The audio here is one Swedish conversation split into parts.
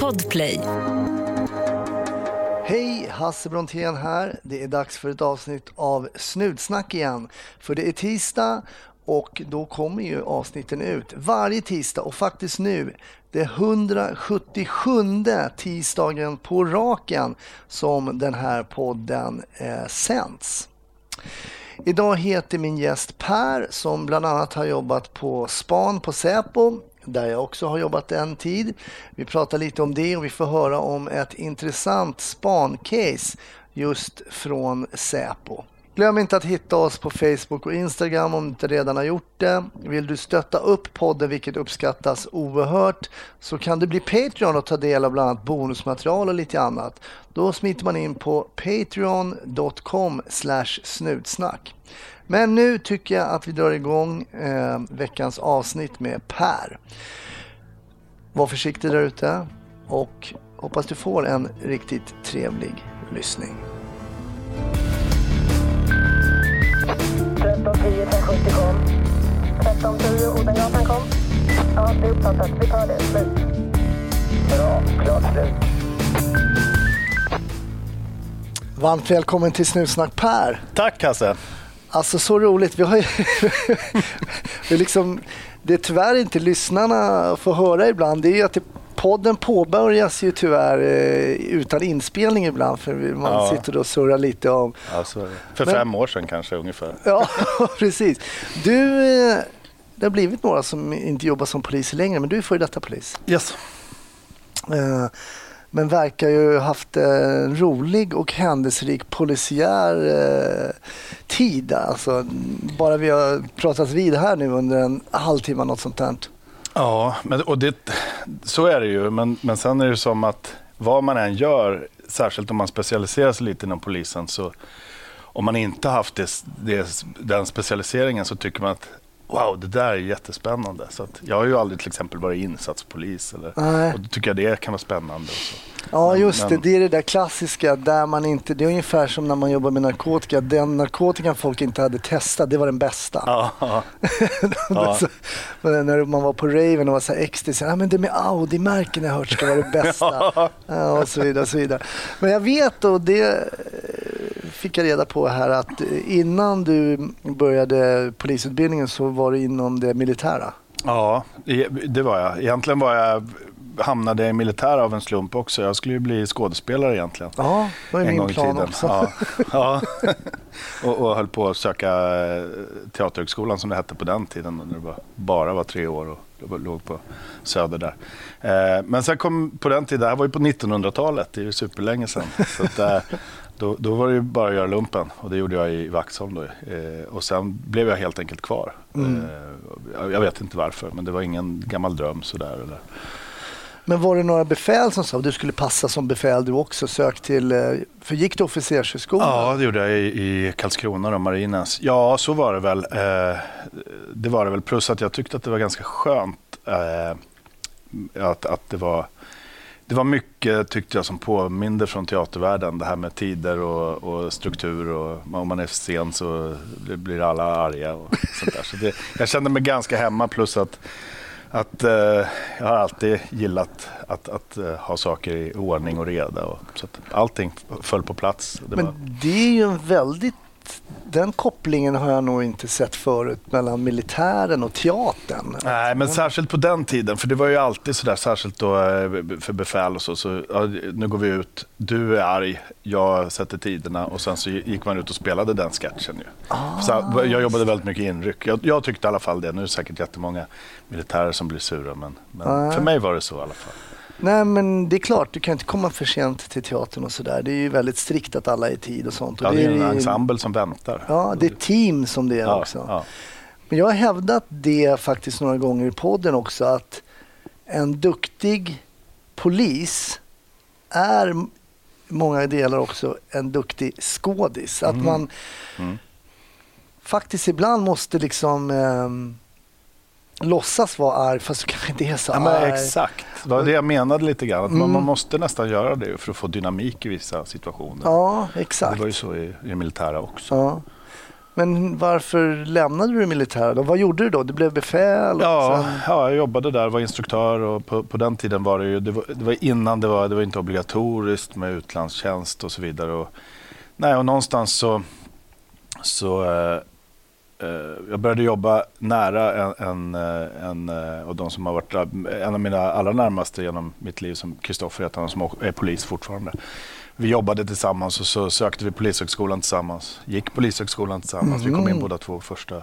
Podplay. Hej, Hasse Brontén här. Det är dags för ett avsnitt av Snutsnack igen. För det är tisdag och då kommer ju avsnitten ut varje tisdag och faktiskt nu det 177 tisdagen på raken som den här podden eh, sänds. Idag heter min gäst Per som bland annat har jobbat på Span på Säpo där jag också har jobbat en tid. Vi pratar lite om det och vi får höra om ett intressant spancase just från Säpo. Glöm inte att hitta oss på Facebook och Instagram om du inte redan har gjort det. Vill du stötta upp podden, vilket uppskattas oerhört, så kan du bli Patreon och ta del av bland annat bonusmaterial och lite annat. Då smiter man in på patreon.com snutsnack. Men nu tycker jag att vi drar igång eh, veckans avsnitt med Per. Var försiktig där ute och hoppas du får en riktigt trevlig lyssning. 1310 kom. 1310 Odengatan kom. Ja, det är uppfattat. Vi tar det. Slut. Bra. Klart slut. Varmt välkommen till Snutsnack Per. Tack Hasse. Alltså så roligt. Vi har ju vi liksom, det är tyvärr inte lyssnarna får höra ibland. Det är ju att det, podden påbörjas ju tyvärr eh, utan inspelning ibland för man Ja. sitter och surrar lite om... Ja. För Men- fem år sedan kanske ungefär. Ja, precis. Du, eh, det har blivit några som inte jobbar som polis längre, men du är före detta polis. Yes. Eh, men verkar ju ha haft en rolig och händelserik polisiär eh, tid. Alltså, bara vi har pratat vid här nu under en halvtimme, något sånt där. Ja, men, och det, så är det ju. Men, men sen är det som att vad man än gör, särskilt om man specialiserar sig lite inom polisen, så om man inte haft det, det, den specialiseringen så tycker man att wow, det där är jättespännande. Så att jag har ju aldrig till exempel varit insatspolis. Eller, Nej. och då tycker jag det kan vara spännande. Ja, Men- just det. men- Det är det där klassiska där man inte... Det är ungefär som när man jobbar med narkotika. Den narkotikan folk inte hade testat, det var den bästa. Ja, ja. När man var på raven och var så här ecstasy, ja, men det med Audi-märken jag hört ska vara det bästa. ja, och så vidare. Och så vidare. Men jag vet och det fick jag reda på här att eh, innan du började polisutbildningen så var du inom det militära. Ja, det- det var jag. Egentligen var jag, hamnade i militär av en slump också. Jag skulle ju bli skådespelare egentligen. Ja, det var en min plan tiden. också. Ja, ja. och, och höll på att söka eh, Teaterhögskolan som det hette på den tiden när det bara var tre år och låg- på Söder där. Eh, men sen kom på den tiden, det här var ju på 1900-talet, det är ju superlänge sedan. Så att, då, då var det ju bara att göra lumpen och det gjorde jag i Vaxholm då. Eh, och sen blev jag helt enkelt kvar. Mm. Eh, jag- vet inte varför, men det var ingen gammal dröm sådär. Eller. Men var det några befäl som sa att du skulle passa som befäl du också? Sök till, eh, för gick du officershögskolan? Ja, det gjorde jag i, i Karlskrona och Marinens. Ja, så var det väl. Eh, det var det väl. Plus att jag tyckte att det var ganska skönt eh, att, att det var det var mycket tyckte jag som påminde från teatervärlden. Det här med tider och, och struktur och om man är sen så blir alla arga och sånt där. Så det, jag kände mig ganska hemma plus att, att eh, jag har alltid gillat att, att eh, ha saker i ordning och reda. Och, så att allting föll på plats. Det var, Men det är ju en väldigt... Den kopplingen har jag nog inte sett förut mellan militären och teatern. Nej, men särskilt på den tiden, för det var ju alltid sådär, särskilt då eh, för befäl och så, så ja, nu går vi ut, du är arg, jag sätter tiderna och sen så gick man ut och spelade den sketchen ju. Så jag jobbade väldigt mycket inryck. Jag, jag tyckte i alla fall det, nu är det säkert jättemånga militärer som blir sura, men, men för mig var det så i alla fall. Nej, men det är klart, du kan inte komma för sent till teatern och sådär. Det är ju väldigt strikt att alla är i tid och sånt. Och Ja, det är en ensemble som väntar. Ja, det är team som det är Ja, också. ja. Men jag har hävdat det faktiskt några gånger i podden också att en duktig polis är i många delar också en duktig skådis. Att man Mm. faktiskt ibland måste liksom ehm, låtsas vara arg fast du kanske inte är så Ja, men arg. exakt, det var det jag menade lite grann. Mm. man måste nästan göra det för att få dynamik i vissa situationer. Ja, det exakt. var ju så i, i det militära också. Ja. Men varför lämnade du militären? då? Vad gjorde du då? Du blev befäl? Ja, sen- ja, jag jobbade där, var instruktör och på, på den tiden var det ju, det var, det var innan det var, det var inte obligatoriskt med utlandstjänst och så vidare. Och, nej, och någonstans så, så eh, jag började jobba nära en, en, eh, en eh, av de som har varit en av mina allra närmaste genom mitt liv, som Kristoffer heter han, som är polis fortfarande. Vi jobbade tillsammans och så sökte vi Polishögskolan tillsammans. Gick Polishögskolan tillsammans. Vi kom in båda två första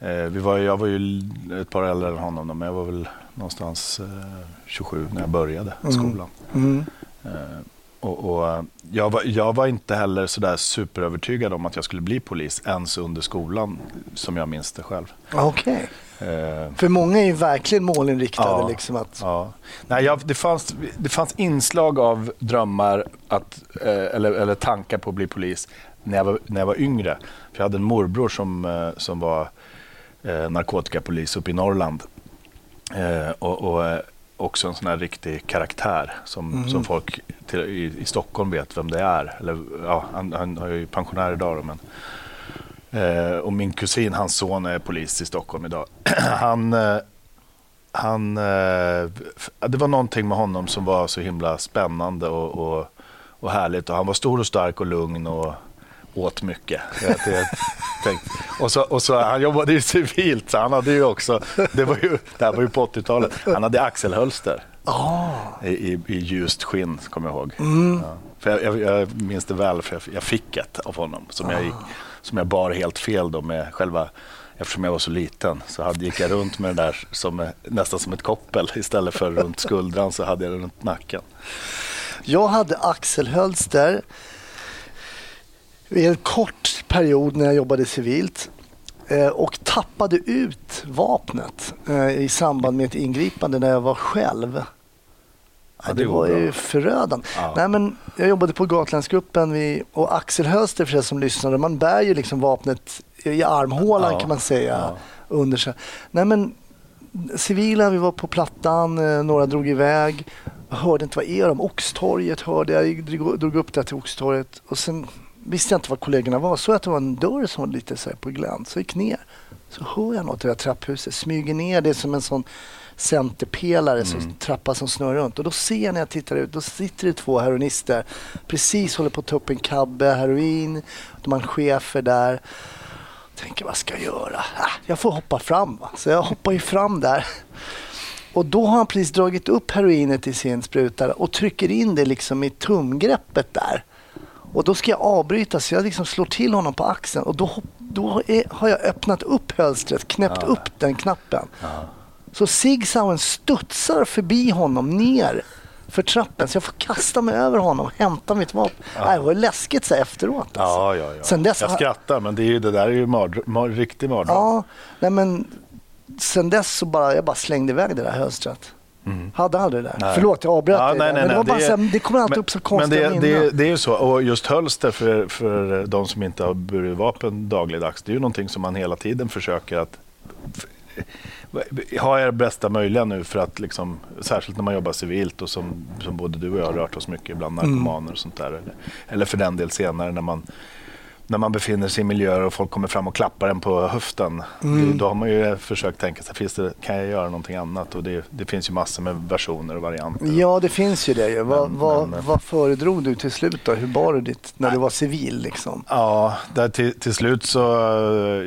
Eh, vi var, jag var ju ett par äldre än honom, då, men jag var väl någonstans eh, 27 när jag började skolan. Mm. Eh, och, och, eh, jag, var, jag var inte heller sådär superövertygad om att jag skulle bli polis ens under skolan, som jag minns det själv. Okej. Eh, För många är ju verkligen målinriktade. Ja. Liksom att, Ja. Nej, jag, det, fanns, det fanns inslag av drömmar att, eh, eller, eller tankar på att bli polis när jag var, när jag var yngre. För jag hade en morbror som, eh, som var eh, narkotikapolis uppe i Norrland. Eh, och, och också en sån här riktig karaktär som, som folk till, i, i Stockholm vet vem det är. Eller, ja, han, han är ju pensionär idag då, men Eh, och min kusin, hans son, är polis i Stockholm idag. han, eh, han, eh, det var någonting med honom som var så himla spännande och, och, och härligt. Och han var stor och stark och lugn och åt mycket. Och, så, och så, han jobbade ju civilt, så han hade ju också, det, var ju, det här var ju på 80-talet, han hade axelhölster ah, i, i, i ljust skinn, kommer jag ihåg. Ja. För jag, jag, jag minns det väl, för jag, jag fick ett av honom som, jag gick, som jag bar helt fel då med själva Eftersom jag var så liten så hade, gick jag runt med det där som, nästan som ett koppel. Istället för runt skuldran så hade jag det runt nacken. jag hade axelhölster i en kort period när jag jobbade civilt eh, och tappade ut vapnet eh, i samband med ett ingripande när jag var själv. Ja, det det var ju förödande. Ja. Nej, men jag jobbade på Gatlandsgruppen och axelhölster för er som lyssnade. Man bär ju liksom vapnet i armhålan Ja. kan man säga. Under sig. Nej, men civila, vi var på Plattan, eh, några drog iväg. Jag hörde inte vad är de? Oxtorget hörde jag. Drog, drog upp där till Oxtorget och sen visste jag inte vad kollegorna var. Så att det var en dörr som var lite så här på glänt. Så jag gick ner. Så hör jag något i det här trapphuset. Smyger ner. Det är som en sån centerpelare, så trappa som snurrar runt. Och då ser jag när jag tittar ut, då sitter det två heroinister. Precis håller på att ta upp en kabbe heroin. De har en chefer där. Tänker vad ska jag göra? Ah, jag får hoppa fram. Va? Så jag hoppar ju fram där. Och då har han precis dragit upp heroinet i sin sprutare och trycker in det liksom i tumgreppet där. Och då ska jag avbryta så jag liksom slår till honom på axeln och då, då är, har jag öppnat upp hölstret, knäppt upp den knappen. Så Sig Sauern studsar förbi honom ner för trappen så jag får kasta mig över honom och hämta mitt vapen. Nej, Det var läskigt så efteråt. Alltså. Ja, ja, ja. Sen dess jag skrattar, men det, är ju, det där är ju mardr- mar, riktig mardröm. Ja, nej men sen dess så bara, jag bara slängde iväg det där hölstret. Hade aldrig det där. Mm. Nej. Förlåt, jag avbröt Ja, dig. nej, nej, men det, nej, var bara det är- så här, det kommer alltid men, upp så Men konstiga det, minnen. det, det är ju så. Och just hölster för, för de som inte har burit vapen dagligdags, det är ju någonting som man hela tiden försöker att ha er bästa möjliga nu för att liksom, särskilt när man jobbar civilt och som, som både du och jag har rört oss mycket bland narkomaner och sånt där. Eller, eller för den del senare när man, när man befinner sig i miljöer och folk kommer fram och klappar en på höften. Det, då har man ju försökt tänka sig, finns det, kan jag göra någonting annat? Och det, det finns ju massor med versioner och varianter. Ja, det finns ju det. Vad, Men- vad, men- vad föredrog du till slut då? Hur bar du ditt när du var civil? Liksom? Ja, där till, till slut så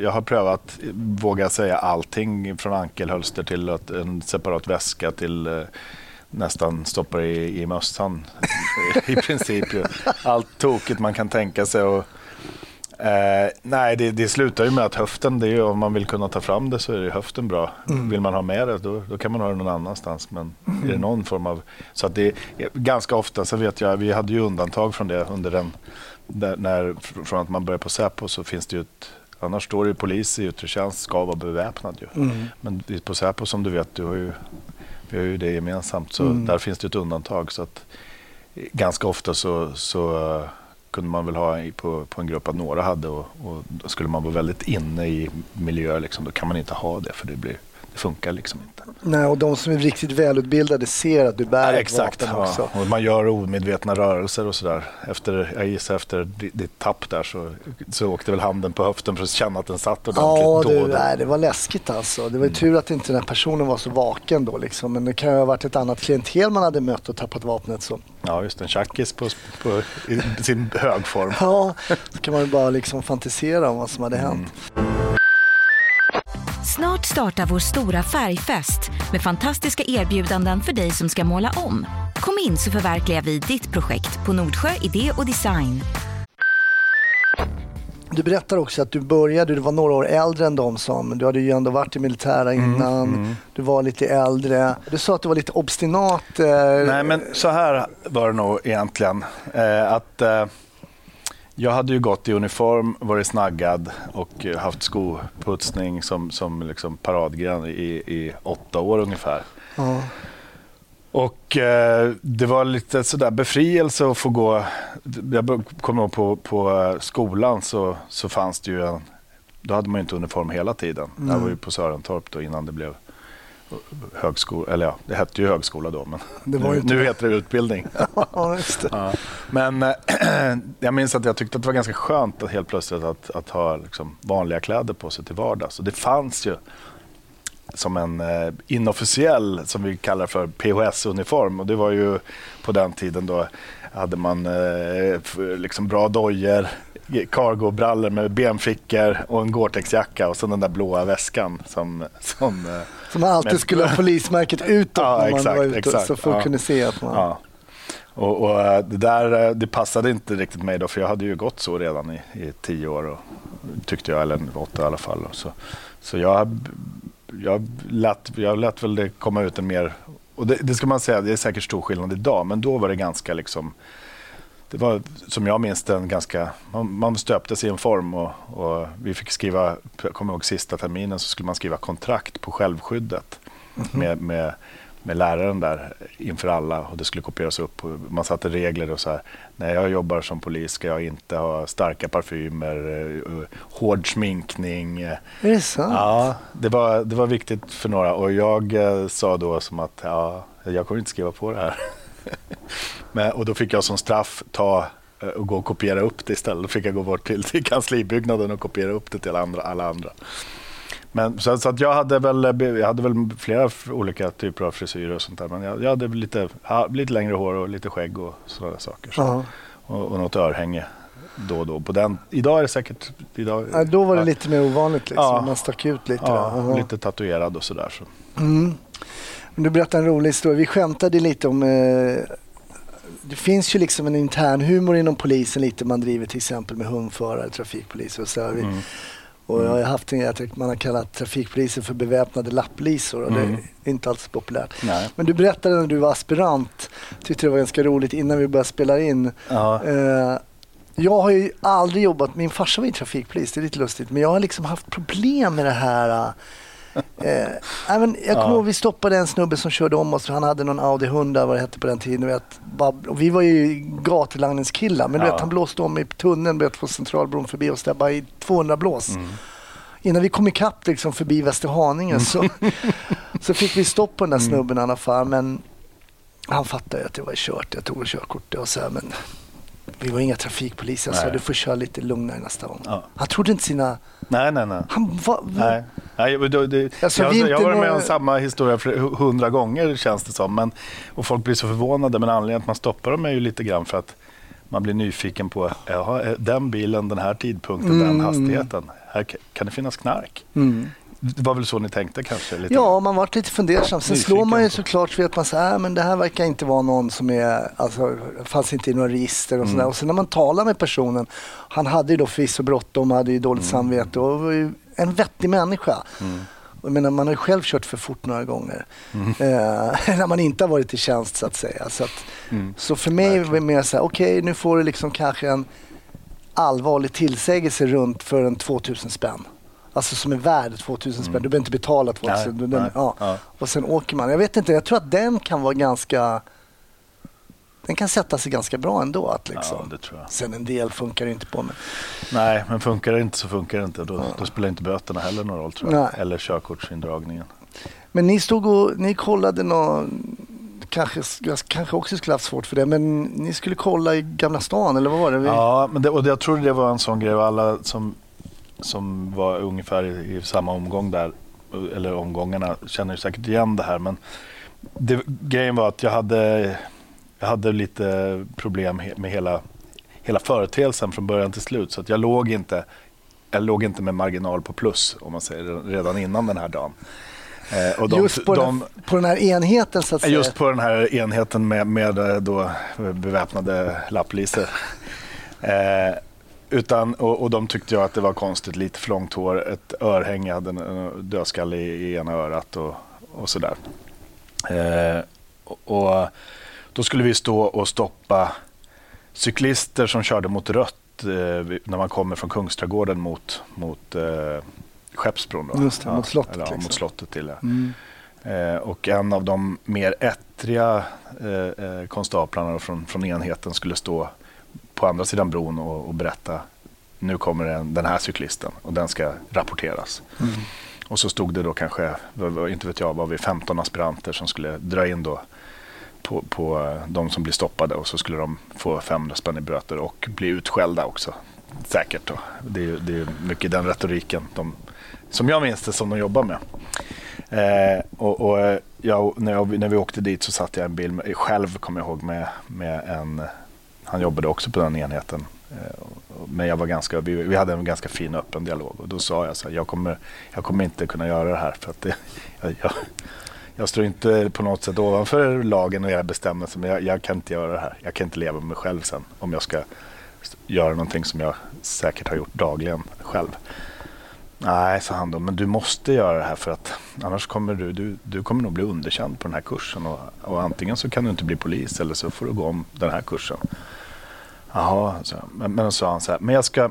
jag har prövat, våga säga, allting från ankelhölster till att en separat väska till eh, nästan stoppar i, i mössan. I princip ju. Allt tokigt man kan tänka sig. Och, eh, nej, det, det slutar ju med att höften, det är ju, om man vill kunna ta fram det så är det höften bra. Vill man ha med det då, då kan man ha det någon annanstans. Men är det någon form av... Så att det är ganska ofta, så vet jag, vi hade ju undantag från det under den där, när, från att man börjar på Säpo så finns det ju ett Annars står det ju polis i yttre tjänst ska vara beväpnad ju. Men vi- på Säpo som du vet, du har ju, vi har ju det gemensamt. Så där finns det ett undantag. Så att ganska ofta så, så eh, kunde man väl ha på, på en grupp att några hade och, och skulle man vara väldigt inne i miljö liksom, då kan man inte ha det för det blir, det funkar liksom inte. Nej, och de som är riktigt välutbildade ser att du bär Ja, ett exakt. vapen Ja. också. Och man gör omedvetna rörelser och sådär. Efter, jag gissar efter di- ditt tapp där så, så åkte väl handen på höften för att känna att den satt ordentligt Ja, du, då. nej, det var läskigt alltså. Det var ju tur att inte den här personen var så vaken då liksom. Men det kan ju ha varit ett annat klientel man hade mött och tappat vapnet så. Ja, just en tjackis på, på, i sin högform. Ja, så kan man ju bara liksom fantisera om vad som hade hänt. Snart startar vår stora färgfest med fantastiska erbjudanden för dig som ska måla om. Kom in så förverkligar vi ditt projekt på Nordsjö Idé och Design. Du berättar också att du började, du var några år äldre än de som, du hade ju ändå varit i militära innan, du var lite äldre. Du sa att du var lite obstinat. Eh, Nej, men så här var det nog egentligen. Eh, att eh, jag hade ju gått i uniform, varit snaggad och eh, haft skoputsning som, som liksom paradgren i, i åtta år ungefär. ja. Och eh, det var lite sådär befrielse att få gå. Jag kommer ihåg på, på eh, skolan så, så fanns det ju en, då hade man ju inte uniform hela tiden. Det här var ju på Sörentorp då innan det blev högskola, eller ja, det hette ju högskola då men nu, inte nu heter det utbildning. ja, det. Ja. Men eh, jag minns att jag tyckte att det var ganska skönt att helt plötsligt att, att ha liksom vanliga kläder på sig till vardags. Och det fanns ju som en eh, inofficiell, som vi kallar för PHS-uniform. Och det var ju på den tiden då hade man eh, liksom bra dojor, cargobrallor med benfickor och en Gore-Tex-jacka och så den där blåa väskan som, som eh, Så man alltid Men- skulle ha polismärket utåt Ja, när man exakt, var ute exakt. så folk Ja. kunde se att man... Ja. Och, och eh, det där det passade inte riktigt mig då för jag hade ju gått så redan i, i tio år och, tyckte jag, eller åtta i alla fall. Så, så jag, jag, lät, jag lät väl det komma ut en mer, och det, det ska man säga, det är säkert stor skillnad idag, men då var det ganska liksom det var som jag minns den ganska, man, man stöptes i en form och, och vi fick skriva, jag kommer ihåg sista terminen så skulle man skriva kontrakt på självskyddet med, med, med läraren där inför alla och det skulle kopieras upp. Man satte regler och så här, när jag jobbar som polis ska jag inte ha starka parfymer, eh, hård sminkning. Är det sant? Ja, det var, det var viktigt för några och jag eh, sa då som att ja, jag kommer inte skriva på det här. Men, och då fick jag som straff ta eh, och gå och kopiera upp det istället. Då fick jag gå bort till, till kanslibyggnaden och kopiera upp det till andra. Alla andra. Men, så, så att jag, hade väl, jag hade väl flera olika typer av frisyrer och sånt där. Men jag, jag hade lite, lite längre hår och lite skägg och sådana saker. Så. Ja. Och, och något örhänge då och då. På den, idag är det säkert... Idag, Ja, då var det lite mer ovanligt liksom. Ja. Man stack ut lite. Ja. Ja. lite tatuerad och sådär. Så. Mm. Men Du berättade en rolig historia. Vi skämtade lite om... Eh, det finns ju liksom en intern humor inom polisen lite. Man driver till exempel med hundförare, trafikpoliser och så. Vi, Mm. Och jag har haft en jag tycker man har kallat trafikpoliser för beväpnade lapplisor och Mm. det är inte alls populärt. Nej. Men du berättade när du var aspirant, tyckte det var ganska roligt innan vi började spela in. Ja. Eh, jag har ju aldrig jobbat, min farsa var ju trafikpolis, det är lite lustigt, men jag har liksom haft problem med det här. Eh, men jag kommer Ja. ihåg vi stoppade en snubbe som körde om oss, han hade någon Audi 100 vad det hette på den tiden. du Vet, och vi var ju gatulangningskillar, men du Ja. vet, han blåste om i tunneln vet, på Centralbron förbi oss där bara i 200 blås. Mm. Innan vi kom ikapp liksom, förbi Västerhaninge så, så fick vi stopp på den Mm. där snubben i alla fall. Men han fattade ju att det var kört. Jag tog körkortet och så här, men vi var inga trafikpoliser. Sa Nej. du får köra lite lugnare nästa gång. Ja. Han trodde inte sina... Nej, nej, nej. Han var, Nej. Nej, då- det, Alltså, jag, har varit med om samma historia hundra gånger känns det som. Men, och folk blir så förvånade. Men anledningen att man stoppar dem är ju lite grann för att man blir nyfiken på den bilen, den här tidpunkten, den Mm. hastigheten. Här ka- kan det finnas knark? mm. Det var väl så ni tänkte kanske? Lite Ja, man varit lite fundersam. Sen Nyfiken slår man ju såklart vet man så här, men det här verkar inte vara någon som är, alltså fanns inte i några register och Mm. sådär. Och sen när man talar med personen, han hade ju då förvisso bråttom, hade ju dåligt samvete och var ju en vettig människa. Mm. Och Jag menar, man har ju själv kört för fort några gånger. Mm. Eh, när man inte har varit i tjänst så att säga. Så, att, Mm. så för mig var det mer så här, okej nu får du liksom kanske en allvarlig tillsägelse runt för en 2000 spänn. Alltså som är värd 2000 spänn. Du behöver inte betala 2000. Mm. Nej, den, nej, ja. ja. Och sen åker man. Jag vet inte, jag tror att den kan vara ganska... Den kan sätta sig ganska bra ändå. Att liksom. Ja, det tror jag. Sen en del funkar det inte på. Men, Nej, men funkar det inte så funkar det inte. Då, då spelar inte böterna heller någon roll tror jag. Nej. Eller körkortsindragningen. Men ni stod och ni kollade någon, kanske, jag kanske också skulle haft svårt för det, men ni skulle kolla i Gamla stan eller vad var det? Ja, men det, och jag tror det var en sån grej alla som, som var ungefär i, samma omgång där, eller omgångarna, känner säkert igen det här. Men det, grejen var att jag hade, jag hade lite problem med hela, hela företeelsen från början till slut. Så att jag låg inte jag låg inte med marginal på plus om man säger redan innan den här dagen. Eh, de, just på, de, den, på den här enheten så att säga? Just på den här enheten med, med eh, då beväpnade lapplisor. Eh, utan, och, och de tyckte jag att det var konstigt, lite för långt hår, ett örhänge, hade en en dödskalle i, i ena örat och, och sådär. Eh, och, då skulle vi stå och stoppa cyklister som körde mot rött eh, när man kommer från Kungsträdgården mot, mot eh, Skeppsbron. Då. Just det, mot slottet, Eller, ja, liksom. mot slottet till ja. Mm. Eh, och en av de mer ettriga eh, eh, konstaplarna från, från enheten skulle stå på andra sidan bron och, och berätta nu kommer den, den här cyklisten och den ska rapporteras. Mm. Och så stod det då kanske, inte vet jag, var vi 15 aspiranter som skulle dra in då på, på eh, de som blir stoppade och så skulle de få 500 spänn i böter och bli utskällda också. Säkert då. Det är, det är mycket den retoriken de, som jag minns det som de jobbar med. Eh, och, och eh, jag, när, jag, när vi åkte dit så satt jag en bil med, själv, kommer jag ihåg, med, med en, han jobbade också på den enheten. Eh, men jag var ganska, vi, vi hade en ganska fin öppen dialog och då sa jag så här, jag kommer, jag kommer inte kunna göra det här för att det, jag, jag, jag står inte på något sätt ovanför lagen och era bestämmelser men jag, jag kan inte göra det här. Jag kan inte leva med mig själv sen om jag ska göra någonting som jag säkert har gjort dagligen själv. Nej, sa han då, men du måste göra det här för att annars kommer du, du, du kommer nog bli underkänd på den här kursen och, och antingen så kan du inte bli polis eller så får du gå om den här kursen. Jaha, så, men, men då sa han så här, men jag ska,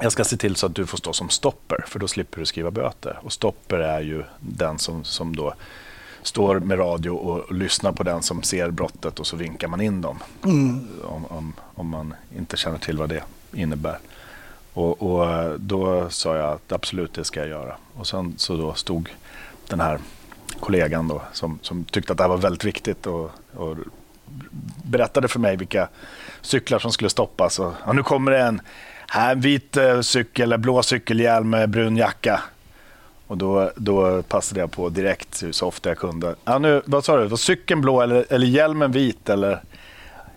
jag ska se till så att du får stå som stopper för då slipper du skriva böter. Och stopper är ju den som, som då står med radio och, lyssnar på den som ser brottet och så vinkar man in dem. Om, om, om man inte känner till vad det innebär. Och, och eh, då sa jag att absolut det ska jag göra. Och sen så då stod den här kollegan då som, som tyckte att det här var väldigt viktigt och, och berättade för mig vilka cyklar som skulle stoppas. Och, ja, nu kommer det en, här, en vit eh, cykel, eller blå cykelhjälm med brun jacka. Och då, då passade jag på direkt så ofta jag kunde. Ja, nu, vad sa du, var cykeln blå eller, eller hjälmen vit? Eller?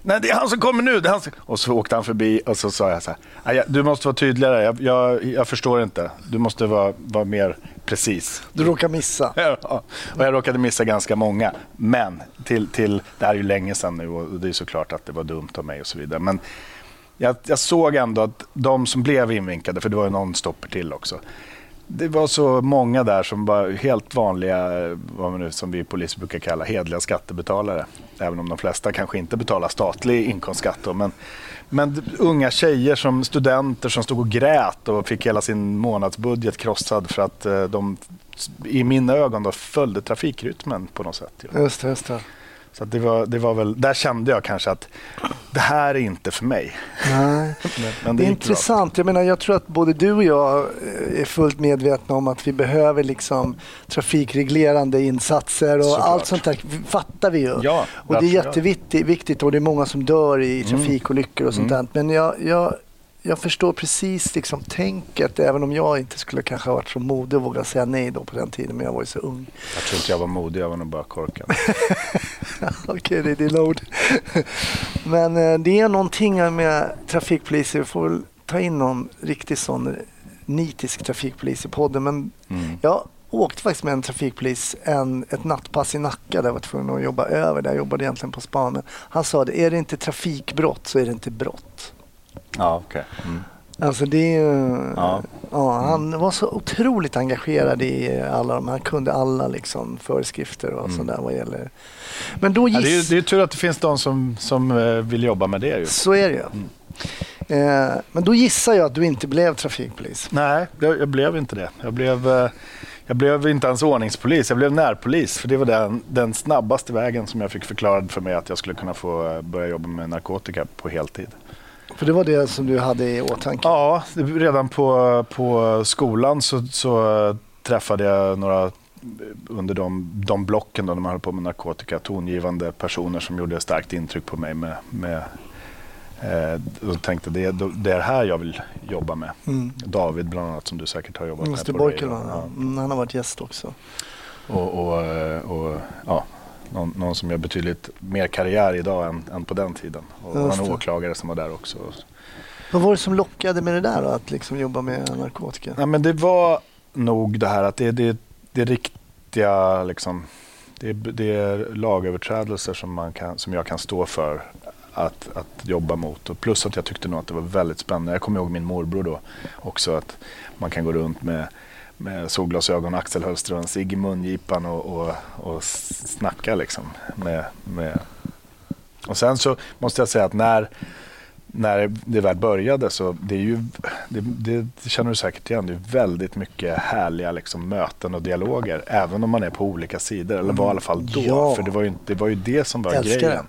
Nej, det är han som kommer nu. Det är han som... Och så åkte han förbi och så sa jag så här. "Nej, jag- Du måste vara tydligare. Jag, jag, jag förstår inte. Du måste vara, vara mer precis. Du råkar missa. Ja, och jag råkade missa ganska många. Men till, till, det här är ju länge sedan nu och det är såklart att det var dumt av mig och så vidare. Men jag, jag såg ändå att de som blev invinkade, för det var ju någon stopper till också. Det var så många där som var helt vanliga, vad man nu, som vi poliser brukar kalla hedliga skattebetalare. Även om de flesta kanske inte betalar statlig inkomstskatt. Då, men, men unga tjejer, som studenter som stod och grät och fick hela sin månadsbudget krossad för att eh, de i mina ögon då följde trafikrytmen på något sätt. Just det, just det. Så det, var, det var väl, där kände jag kanske att det här är inte för mig. Nej. Men, men Det är bra. intressant. Jag menar, jag tror att både du och jag eh, är fullt medvetna om att vi behöver liksom trafikreglerande insatser och Såklart. allt sånt där fattar vi ju. Ja, och det är jätteviktigt och det är många som dör i trafikolyckor och sånt Mm. där. Men jag, jag, jag förstår precis liksom tänket, även om jag inte skulle kanske ha varit så modig och våga säga nej då på den tiden, men jag var ju så ung. Jag tror inte jag var modig, jag var nog bara korkad. Okej, det är dina ord. Men eh, det är någonting med trafikpoliser. Vi får väl ta in någon riktig sån nitisk trafikpolis i podden. Men Mm. jag åkte faktiskt med en trafikpolis en, ett nattpass i Nacka där jag var tvungen att jobba över. Där jag jobbade egentligen på span. Men han sa det, är det inte trafikbrott så är det inte brott. Ja, okej. Mm. Alltså det är ju- Ja. ja, Han var så otroligt engagerad i alla de Han kunde alla liksom föreskrifter och Mm. sådär vad gäller... Men då Ja, det, är, giss... det är tur att det finns de som, som eh, vill jobba med det. Ju. Så är det ju. Mm. Eh, men då gissar jag att du inte blev trafikpolis. Nej, jag, jag blev inte det. Jag blev, eh, jag blev inte ens ordningspolis, jag blev närpolis. För det var den, den snabbaste vägen som jag fick förklarad för mig att jag skulle kunna få börja jobba med narkotika på heltid. För det var det som du hade i åtanke. Ja, redan på, på skolan så, så träffade jag några under de, de blocken då när man höll på med narkotika, tongivande personer som gjorde starkt intryck på mig med, med Eh, och tänkte det, det är det här jag vill jobba med. Mm. David bland annat som du säkert har jobbat Just med. det, på Borkel, radio. ja. Mm, han har varit gäst också. Och, och, eh, och ja, någon, någon som gör betydligt mer karriär idag än, än på den tiden. Och Just en det. åklagare som var där också. Vad var det som lockade med det där då, att liksom jobba med narkotika? Ja, men det var nog det här att det, det, det är riktiga liksom, det, är- det är lagöverträdelser som, man kan, som jag kan stå för att, att jobba mot. Och plus att jag tyckte nog att det var väldigt spännande. Jag kommer ihåg min morbror då också att man kan gå runt med, med solglasögon, en cigg i mungipan och, och, och snacka liksom. Med, med. Och sen så måste jag säga att när när det väl började så det är ju, det, det, det känner du säkert igen, det är väldigt mycket härliga liksom, möten och dialoger. Även om man är på olika sidor, eller var i alla fall då. Ja. För det var, ju, det var ju det som var Älskar grejen.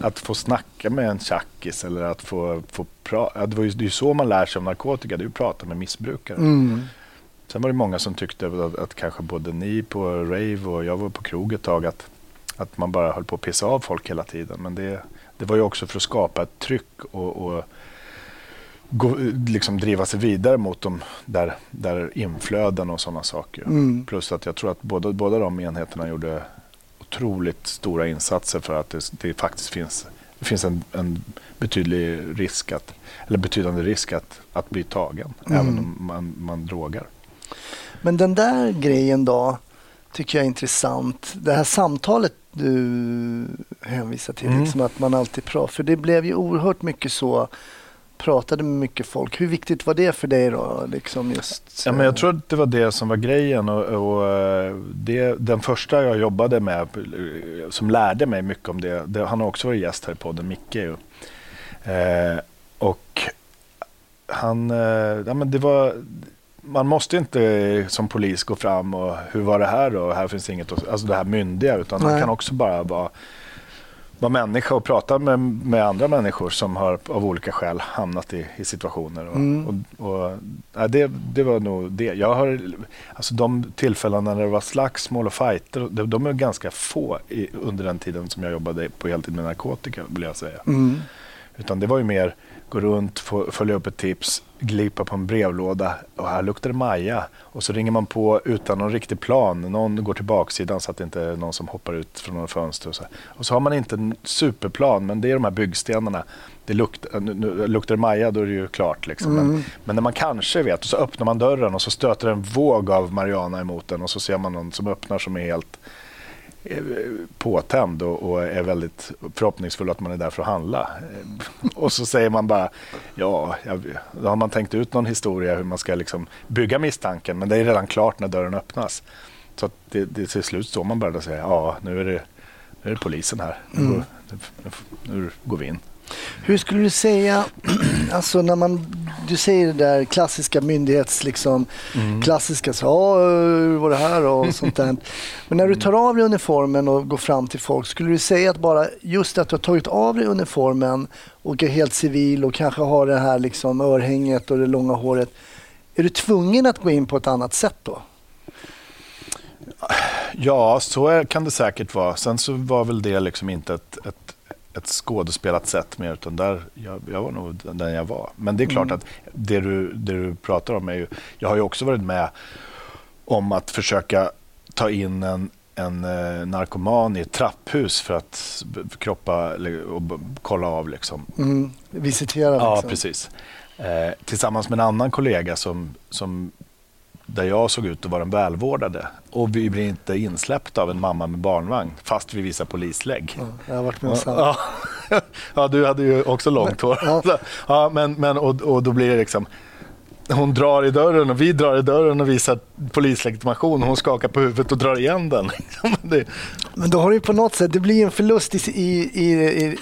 Att få snacka med en tjackis eller att få, få prata. Det, var ju, det är ju så man lär sig om narkotika, det är ju att prata med missbrukare. Mm. Sen var det många som tyckte att, att kanske både ni på rave och jag var på krog ett tag att, att man bara höll på att pissa av folk hela tiden. Men det, det var ju också för att skapa ett tryck och, och gå, liksom driva sig vidare mot de där, där inflöden och sådana saker. Mm. Plus att jag tror att båda, båda de enheterna gjorde otroligt stora insatser för att det, det faktiskt finns, det finns en, en betydlig risk att, eller betydande risk att, att bli tagen, Mm. även om man, man drogar. Men den där grejen då, tycker jag är intressant. Det här samtalet du hänvisar till, Mm. liksom att man alltid pratar. För det blev ju oerhört mycket så, pratade med mycket folk. Hur viktigt var det för dig då? Liksom just, Ja, men jag tror att det var det som var grejen. Och, och eh, det, den första jag jobbade med, eh, som lärde mig mycket om det, det han har också varit gäst här i podden, Micke. Ju. Eh, och han, eh, ja, men det var, man måste inte som polis gå fram och hur var det här då? Här finns inget, alltså det här myndiga, utan man Nej. kan också bara vara vara människa och prata med, med andra människor som har av olika skäl hamnat i, i situationer. Och, Mm. och, och, ja, det, det var nog det. Jag har, alltså de tillfällen när det var slagsmål och fighter, de, de är ganska få i, under den tiden som jag jobbade på heltid med narkotika, vill jag säga. Mm. Utan det var ju mer gå runt, följa upp ett tips, glipa på en brevlåda och här luktar det Maja. Och så ringer man på utan någon riktig plan. Någon går till baksidan så att det inte är någon som hoppar ut från några fönster. Och så, och så har man inte en superplan, men det är de här byggstenarna. Det luktar, nu, nu, luktar det Maja då är det ju klart. Liksom. Men, men när man kanske vet, så öppnar man dörren och så stöter en våg av Mariana emot den och så ser man någon som öppnar som är helt eh, påtänd och, är väldigt förhoppningsfull att man är där för att handla. Eh, Och så säger man bara, ja, då har man tänkt ut någon historia hur man ska liksom bygga misstanken, men det är redan klart när dörren öppnas. Så det, det till slut står man bara där och säger, ja, nu är det, nu är det polisen här. Nu, går, nu, nu går vi in. Hur skulle du säga, alltså när man, du säger det där klassiska myndighets, liksom, klassiska, så, ja, hur var det här och sånt där. Men när du tar av dig uniformen och går fram till folk, skulle du säga att bara just att du har tagit av dig uniformen och är helt civil och kanske har det här liksom örhänget och det långa håret, är du tvungen att gå in på ett annat sätt då? Ja, så kan det säkert vara. Sen så var väl det liksom inte ett, ett, ett skådespelat sätt mer, utan där, jag, jag var nog den jag var. Men det är klart att det du, det du pratar om är ju, jag har ju också varit med om att försöka ta in en, en eh, narkoman i ett trapphus för att kroppa och kolla av liksom. Mm, visitera Ja, liksom. precis. Eh, tillsammans med en annan kollega som, som där jag såg ut att vara den välvårdade. Och vi blir inte insläppta av en mamma med barnvagn fast vi visar polislägg. Ja, jag har varit med. Ja, ja, du hade ju också långt hår. Ja. Ja, men, men, och, och då blir det liksom hon drar i dörren och vi drar i dörren och visar polislegitimation och hon skakar på huvudet och drar igen den. Men då har du på något sätt, det blir en förlust i, i,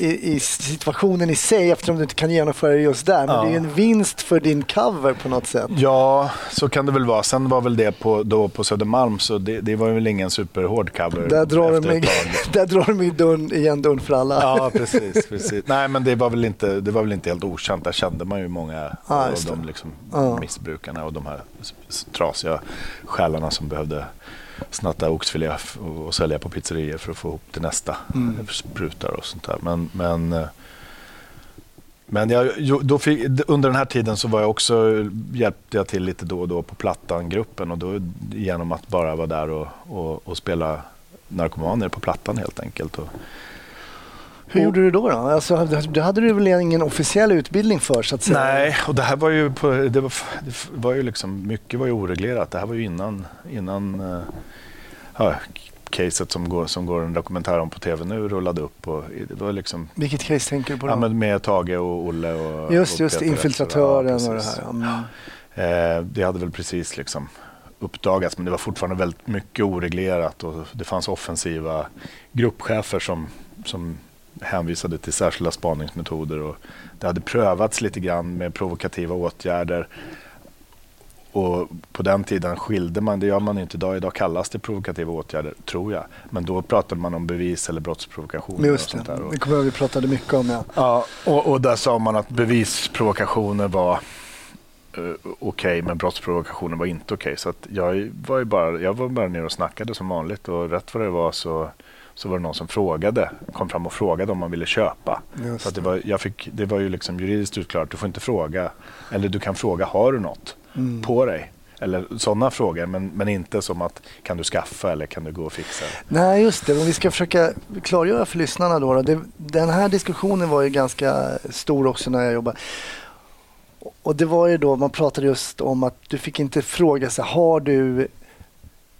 i, i, situationen i sig eftersom du inte kan genomföra det just där. Men Ja. det är en vinst för din cover på något sätt. ja, så kan det väl vara. Sen var väl det på, då på Södermalm så det, det var väl ingen superhård cover. Där drar ett mig, där drar de i dörren, igen dörren för alla. Ja, precis, precis. Nej, men det var, väl inte, det var väl inte helt okänt. Där kände man ju många Ja, av just det. de liksom Ja. missbrukarna och de här trasiga själarna som behövde snatta oxfilé och, och sälja på pizzerior för att få ihop till nästa Mm. sprutar och sånt där. Men, men, eh, men jag, då fick, under den här tiden så var jag också, hjälpte jag till lite då och då på Plattan-gruppen och då genom att bara vara där och, och, och spela narkomaner på Plattan helt enkelt. Och, Hur gjorde du då? då? Alltså, det hade du väl ingen officiell utbildning för så att säga? Nej, och det här var ju, på, det var, det var ju liksom, mycket var ju oreglerat. Det här var ju innan, innan uh, ja, caset som går, som går en dokumentär om på tv nu rullade upp. Och det var liksom, Vilket case tänker du på då? ja, men med Tage och Olle och just och just Peter infiltratören Esse. och det här. Mm. Eh, det hade väl precis liksom uppdagats men det var fortfarande väldigt mycket oreglerat och det fanns offensiva gruppchefer som, som hänvisade till särskilda spaningsmetoder och det hade prövats lite grann med provokativa åtgärder. Och på den tiden skilde man, det gör man inte idag, idag kallas det provokativa åtgärder, tror jag. Men då pratade man om bevis eller brottsprovokation. och Just sånt det, där. Och- det kommer jag ihåg vi pratade mycket om. Ja. Ja, och, och där sa man att bevisprovokationer var eh, okej, men brottsprovokationer var inte okej. Så att jag, var ju bara, jag var bara nere och snackade som vanligt och rätt vad det var så, så var det någon som frågade, kom fram och frågade om man ville köpa. Just Så det, var, jag fick, det var ju liksom juridiskt utklarat, du får inte fråga, eller du kan fråga, har du något Mm. på dig? Eller sådana frågor, men, men inte som att kan du skaffa eller kan du gå och fixa? Nej, just det. Om vi ska försöka klargöra för lyssnarna då. då. Det, den här diskussionen var ju ganska stor också när jag jobbade. Och det var ju då man pratade just om att du fick inte fråga sig, har du,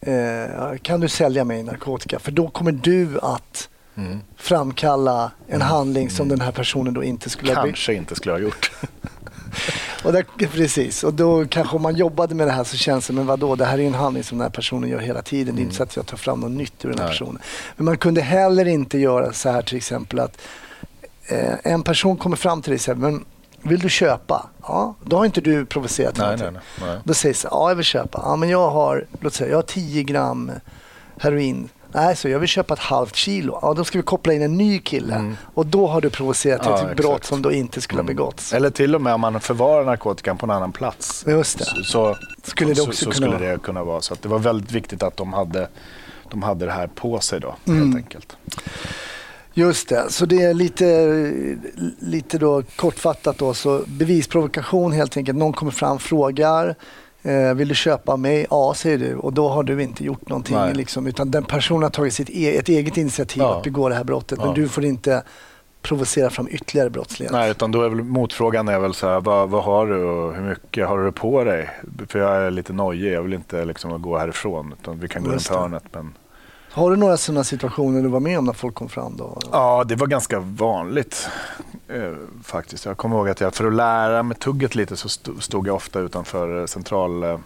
eh, kan du sälja mig narkotika? För då kommer du att Mm. framkalla en handling som den här personen då inte skulle ha be- Kanske inte skulle ha gjort. Och där, precis, och då kanske om man jobbade med det här så känns det, men vadå, det här är en handling som den här personen gör hela tiden. Det är inte så att jag tar fram något nytt ur den här Nej. personen. Men man kunde heller inte göra så här till exempel att eh, en person kommer fram till dig och säger, men vill du köpa? Ja, då har inte du provocerat nej, någonting. nej, nej, nej. Då så här, ja jag vill köpa. Ja men jag har, låt säga, jag har 10 gram heroin. Nej, så jag vill köpa ett halvt kilo. Ja, då ska vi koppla in en ny kille. Mm. Och då har du provocerat Ja, ett exakt. brott som då inte skulle ha Mm. begåtts. Eller till och med om man förvarar narkotikan på en annan plats. Just det. Så, så, Skulle det så, också så kunna skulle vara. det kunna vara. Så att det var väldigt viktigt att de hade, de hade det här på sig då, Mm. helt enkelt. Just det, så det är lite, lite då kortfattat då. Så bevisprovokation helt enkelt. Någon kommer fram frågar. Eh, vill du köpa mig? Ja, säger du. Och då har du inte gjort någonting. Nej. Liksom, utan den personen har tagit sitt e- ett eget initiativ Ja. att begå det här brottet. Men Ja. du får inte provocera fram ytterligare brottslighet. Nej, utan då är väl motfrågan är väl så här, vad, vad har du och hur mycket har du på dig? För jag är lite nojig, jag vill inte liksom gå härifrån. Utan vi kan gå Just runt hörnet. Men... Har du några sådana situationer du var med om när folk kom fram? Då? Ja, det var ganska vanligt eh, faktiskt. Jag kommer ihåg att jag för att lära mig tugget lite så sto- stod jag ofta utanför eh, central... Eh,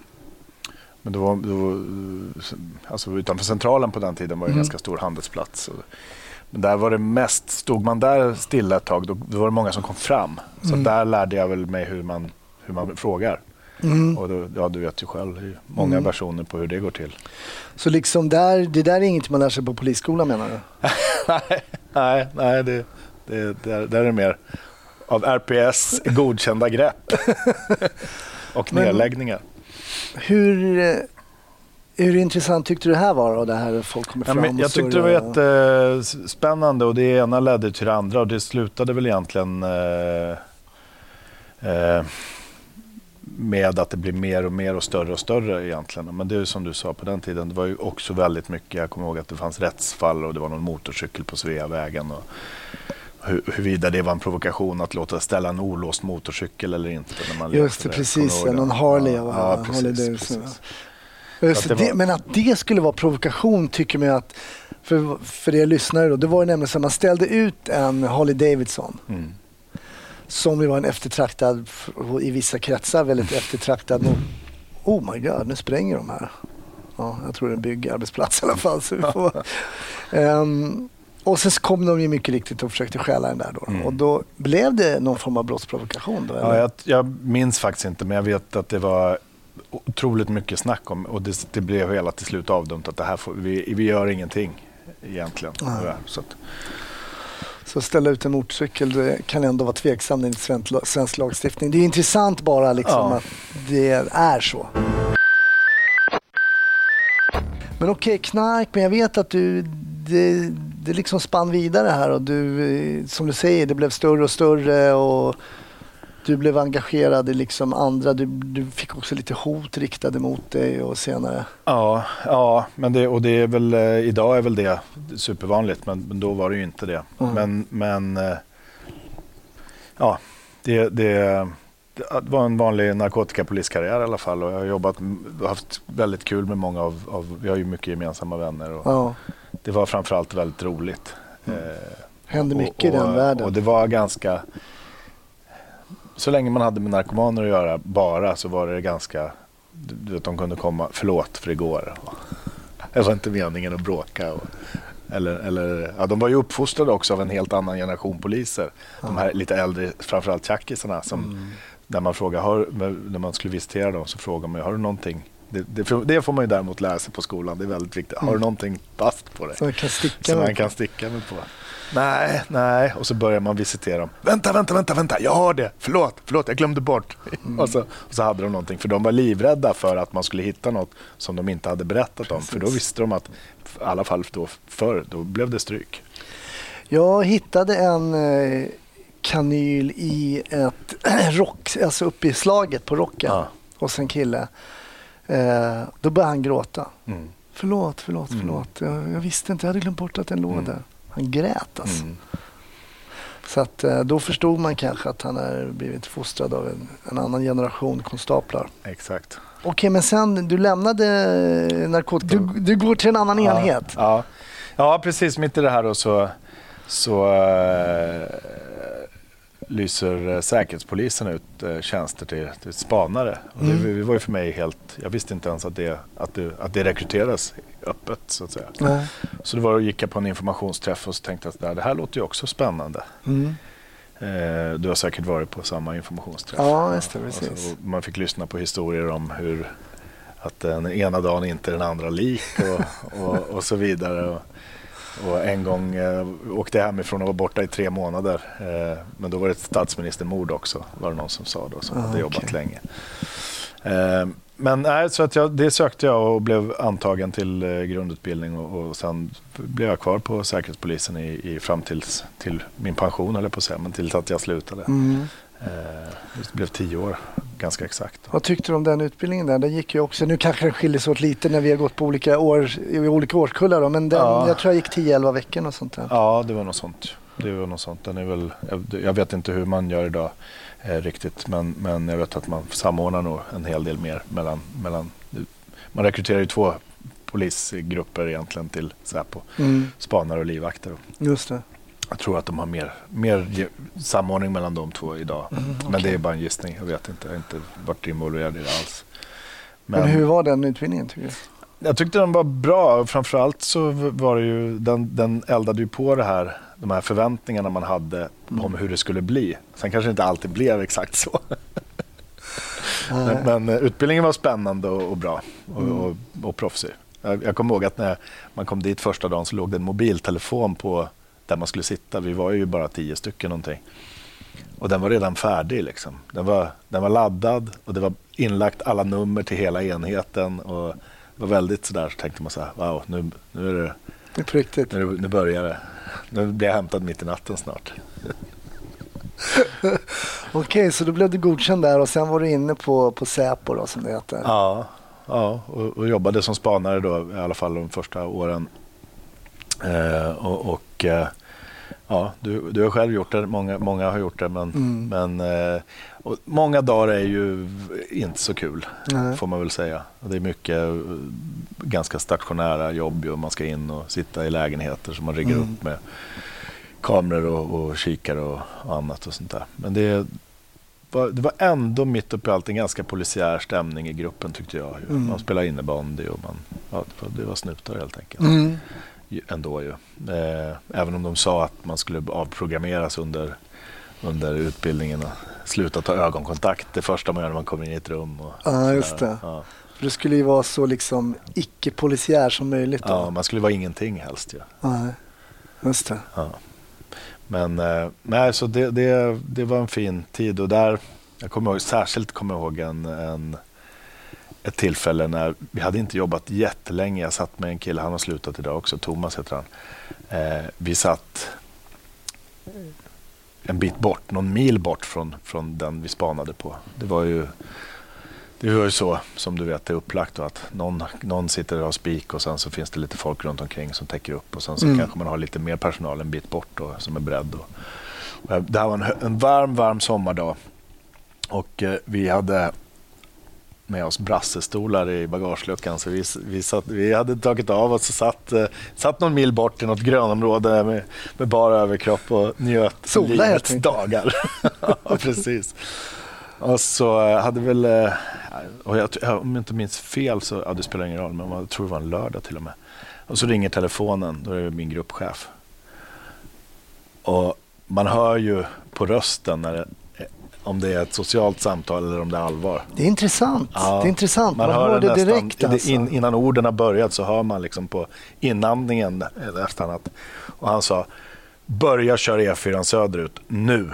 men då, då, eh, alltså utanför centralen på den tiden var det en Mm. ganska stor handelsplats. Men där var det mest, stod man där stilla ett tag, då, då var det många som kom fram. Så Mm. där lärde jag väl mig hur man, hur man frågar. Mm. Och då, ja, du vet ju själv, många Mm. versioner på hur det går till. Så liksom där, det där är inget man lär sig på polisskolan menar du? nej, nej, det, det, där, där är det mer av RPS godkända grepp och Men- nedläggningar. Hur, hur intressant tyckte du det här var då? Det här folk kommer Ja, fram och jag tyckte det var jättespännande och det ena ledde till det andra och det slutade väl egentligen eh, eh, med att det blir mer och mer och större och större egentligen. Men det är ju som du sa på den tiden, det var ju också väldigt mycket, jag kommer ihåg att det fanns rättsfall och det var någon motorcykel på Sveavägen. Och hur, huruvida det var en provokation att låta ställa en olåst motorcykel eller inte. När man Just det, precis. Ja, någon? Harley. Ja, va? ja, Harley precis, Davidson, precis. ja. Just att det men att det skulle vara provokation tycker man att, för, för er lyssnare då, det var ju nämligen så att man ställde ut en Harley Davidson Mm. Som ju var en eftertraktad, i vissa kretsar väldigt eftertraktad. Oh my god, nu spränger de här. Ja, jag tror det är en byggarbetsplats i alla fall. Så vi får, Ehm, och sen kom de ju mycket riktigt och försökte stjäla den där då. Mm. Och då blev det någon form av brottsprovokation då? Ja, eller? jag, jag minns faktiskt inte, men jag vet att det var otroligt mycket snack om och det, det blev hela till slut avdömt att det här får, vi, vi gör ingenting egentligen. Nej. Så att, Så ställa ut en motorcykel det kan ändå vara tveksamt enligt svensk, lagstiftning. Det är intressant bara liksom Ja. att det är så. Men okej, knark, men jag vet att du, det, det liksom spann vidare här och du, eh, som du säger, det blev större och större och du blev engagerad i liksom andra, du, du fick också lite hot riktade mot dig och senare. Ja, ja men det, och det är väl, eh, idag är väl det supervanligt, men, men då var det ju inte det. Mm. Men, men eh, ja, det, det, det var en vanlig narkotikapoliskarriär i alla fall och jag har jobbat, haft väldigt kul med många av, av vi har ju mycket gemensamma vänner och Ja, det var framförallt väldigt roligt. Eh, hände och- mycket i den och, världen. Och det var ganska... Så länge man hade med narkomaner att göra bara så var det ganska... Du vet, de kunde komma... Förlåt för igår. Det var inte meningen att bråka. Och, eller, eller, ja, de var ju uppfostrade också av en helt annan generation poliser. De här lite äldre, framförallt tjackisarna. Som, Mm. När man frågar, har, när man skulle visitera dem så frågar man har du någonting? Det, det, det får man ju däremot lära sig på skolan. Det är väldigt viktigt. Har du någonting fast på dig? Så man kan sticka Som med man kan sticka mig på. Nej, nej. Och så börjar man visitera dem. Vänta, vänta, vänta, vänta. Jag har det. Förlåt, förlåt, jag glömde bort. Och, så, och så hade de någonting. För de var livrädda för att man skulle hitta något som de inte hade berättat om. För då visste de att, i alla fall då förr, då blev det stryk. Jag hittade en eh, kanyl i ett rock, alltså uppe i slaget på rocken Ja. hos en kille. Eh, då började han gråta. Mm. Förlåt, förlåt, Mm. förlåt. Jag, jag visste inte, jag hade glömt bort att den låg Mm. där. Han grät alltså. Mm. Så att, eh, då förstod man kanske att han är blivit fostrad av en, en annan generation konstaplar. Exakt. Okej, men sen du lämnade narkotika. Du, du går till en annan enhet. Ja, ja, precis. Mitt i det här då så, så eh, lyser eh, Säkerhetspolisen ut eh, tjänster till, till spanare. Och det, Mm. det var ju för mig helt... Jag visste inte ens att det, att det, att det rekryteras öppet så att säga. Nej. Så det var, då gick jag på en informationsträff och så tänkte att det här- låter ju också spännande. Mm. Eh, du har säkert varit på samma informationsträff. Ja, just det, precis. och man fick lyssna på historier om hur att den ena dagen inte den andra lik och, och, och så vidare. Och, en gång eh, åkte jag hemifrån och var borta i tre månader. Eh, men då var det ett statsministermord också, var det någon som sa då, som Ah, hade jobbat okej. länge. Eh, men nej, så att jag, det sökte jag och blev antagen till eh, grundutbildning och, och sen blev jag kvar på Säkerhetspolisen i, i fram tills, till min pension, eller på att säga, men tills att jag slutade. Mm. Eh, det blev tio år, ganska exakt. Vad tyckte du om den utbildningen där? Den gick ju också, nu kanske den skiljer sig åt lite när vi har gått på olika, år, i olika årskullar då, men den, Ja. jag tror jag gick 10-11 veckor och sånt där. Ja, det var något sånt. Det var något sånt. Den är väl, jag, jag vet inte hur man gör idag eh, riktigt, men, men jag vet att man samordnar nog en hel del mer mellan, mellan man rekryterar ju två polisgrupper egentligen till Säpo, Mm, spanare och livvakter. just det. Jag tror att de har mer, mer samordning mellan de två idag. Men det är bara en gissning, jag vet inte. Jag har inte varit involverad i det alls. Men, hur var den utbildningen tycker du? Jag tyckte den var bra. Framförallt så var det ju, den, den eldade ju på det här, de här förväntningarna man hade om hur det skulle bli. Sen kanske det inte alltid blev exakt så. Men, men eh, utbildningen var spännande och, och bra och, Mm. och, och proffsig. Jag, jag kommer ihåg att när man kom dit första dagen så låg det en mobiltelefon på där man skulle sitta. Vi var ju bara tio stycken någonting. Och den var redan färdig. Liksom. Den, var, den var laddad och det var inlagt alla nummer till hela enheten. Och det var väldigt sådär, så tänkte man så här, wow, nu, nu, är det, Det är på riktigt. nu, nu börjar det. Nu blir jag hämtad mitt i natten snart. Okej, så då blev du godkänd där och sen var du inne på, på Säpo då som det heter. Ja, ja och, och jobbade som spanare då i alla fall de första åren. Eh, och och eh, ja, du, du har själv gjort det, många, många har gjort det. Men, Mm. men eh, många dagar är ju inte så kul, Nej. får man väl säga. Det är mycket eh, ganska stationära jobb och man ska in och sitta i lägenheter som man riggar Mm. upp med kameror och, och kikare och, och annat och sånt där. Men det, var, det var ändå mitt uppe i allt en ganska polisiär stämning i gruppen tyckte jag. Mm. Man spelade innebandy och man, ja, det, var, det var snutar helt enkelt. Ändå ju. Eh, även om de sa att man skulle avprogrammeras under, under utbildningen och sluta ta ögonkontakt det första man gör när man kommer in i ett rum. Och Ja, just det. Ja. För det skulle ju vara så liksom icke-polisiär som möjligt då. ja, man skulle vara ingenting helst ju. Nej, just det. Ja. Men eh, nej, så det, det, det var en fin tid och där, jag kommer ihåg, särskilt kommer jag ihåg en, en, ett tillfälle när vi hade inte jobbat jättelänge. Jag satt med en kille, han har slutat idag också, Thomas heter han. Eh, vi satt en bit bort, någon mil bort från, från den vi spanade på. Det var ju det var ju så som du vet det är upplagt då, att någon, någon sitter och har spik och sen så finns det lite folk runt omkring som täcker upp och sen så Mm. kanske man har lite mer personal en bit bort då, som är beredd. Och, och det här var en, en varm, varm sommardag och eh, vi hade med oss brassestolar i bagageluckan. Så vi, vi, satt, vi hade tagit av oss och satt, eh, satt någon mil bort i något grönområde med, med bara överkropp och njöt Sola livets dagar. ja, precis. Och så eh, hade väl, eh, och jag, jag- om jag inte minns fel så, ja det spelar ingen roll, men jag tror det var en lördag till och med. Och så ringer telefonen, då är det min gruppchef. Och man hör ju på rösten när det, om det är ett socialt samtal eller om det är allvar. Det är intressant. Ja, det är intressant. Man, hör hör det nästan- direkt. Alltså. in, innan orden har börjat så hör man liksom på inandningen nästan att, och han sa börja köra E4 söderut nu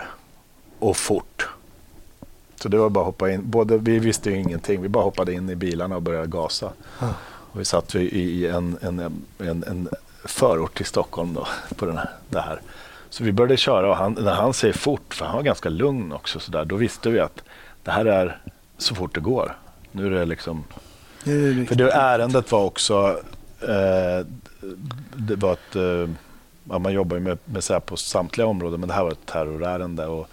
och fort. Så det var bara att hoppa in. Både, vi visste ju ingenting. Vi bara hoppade in i bilarna och började gasa. Ja. Och vi satt i en, en, en, en förort till Stockholm då, på den här, det här. Så vi började köra och han, när han säger fort, för han var ganska lugn också, så där, då visste vi att det här är så fort det går. Nu är det liksom... Det För det ärendet var också... Eh, det var ett... Eh, ja, man jobbar ju med, med så på samtliga områden, men det här var ett terrorärende. Och,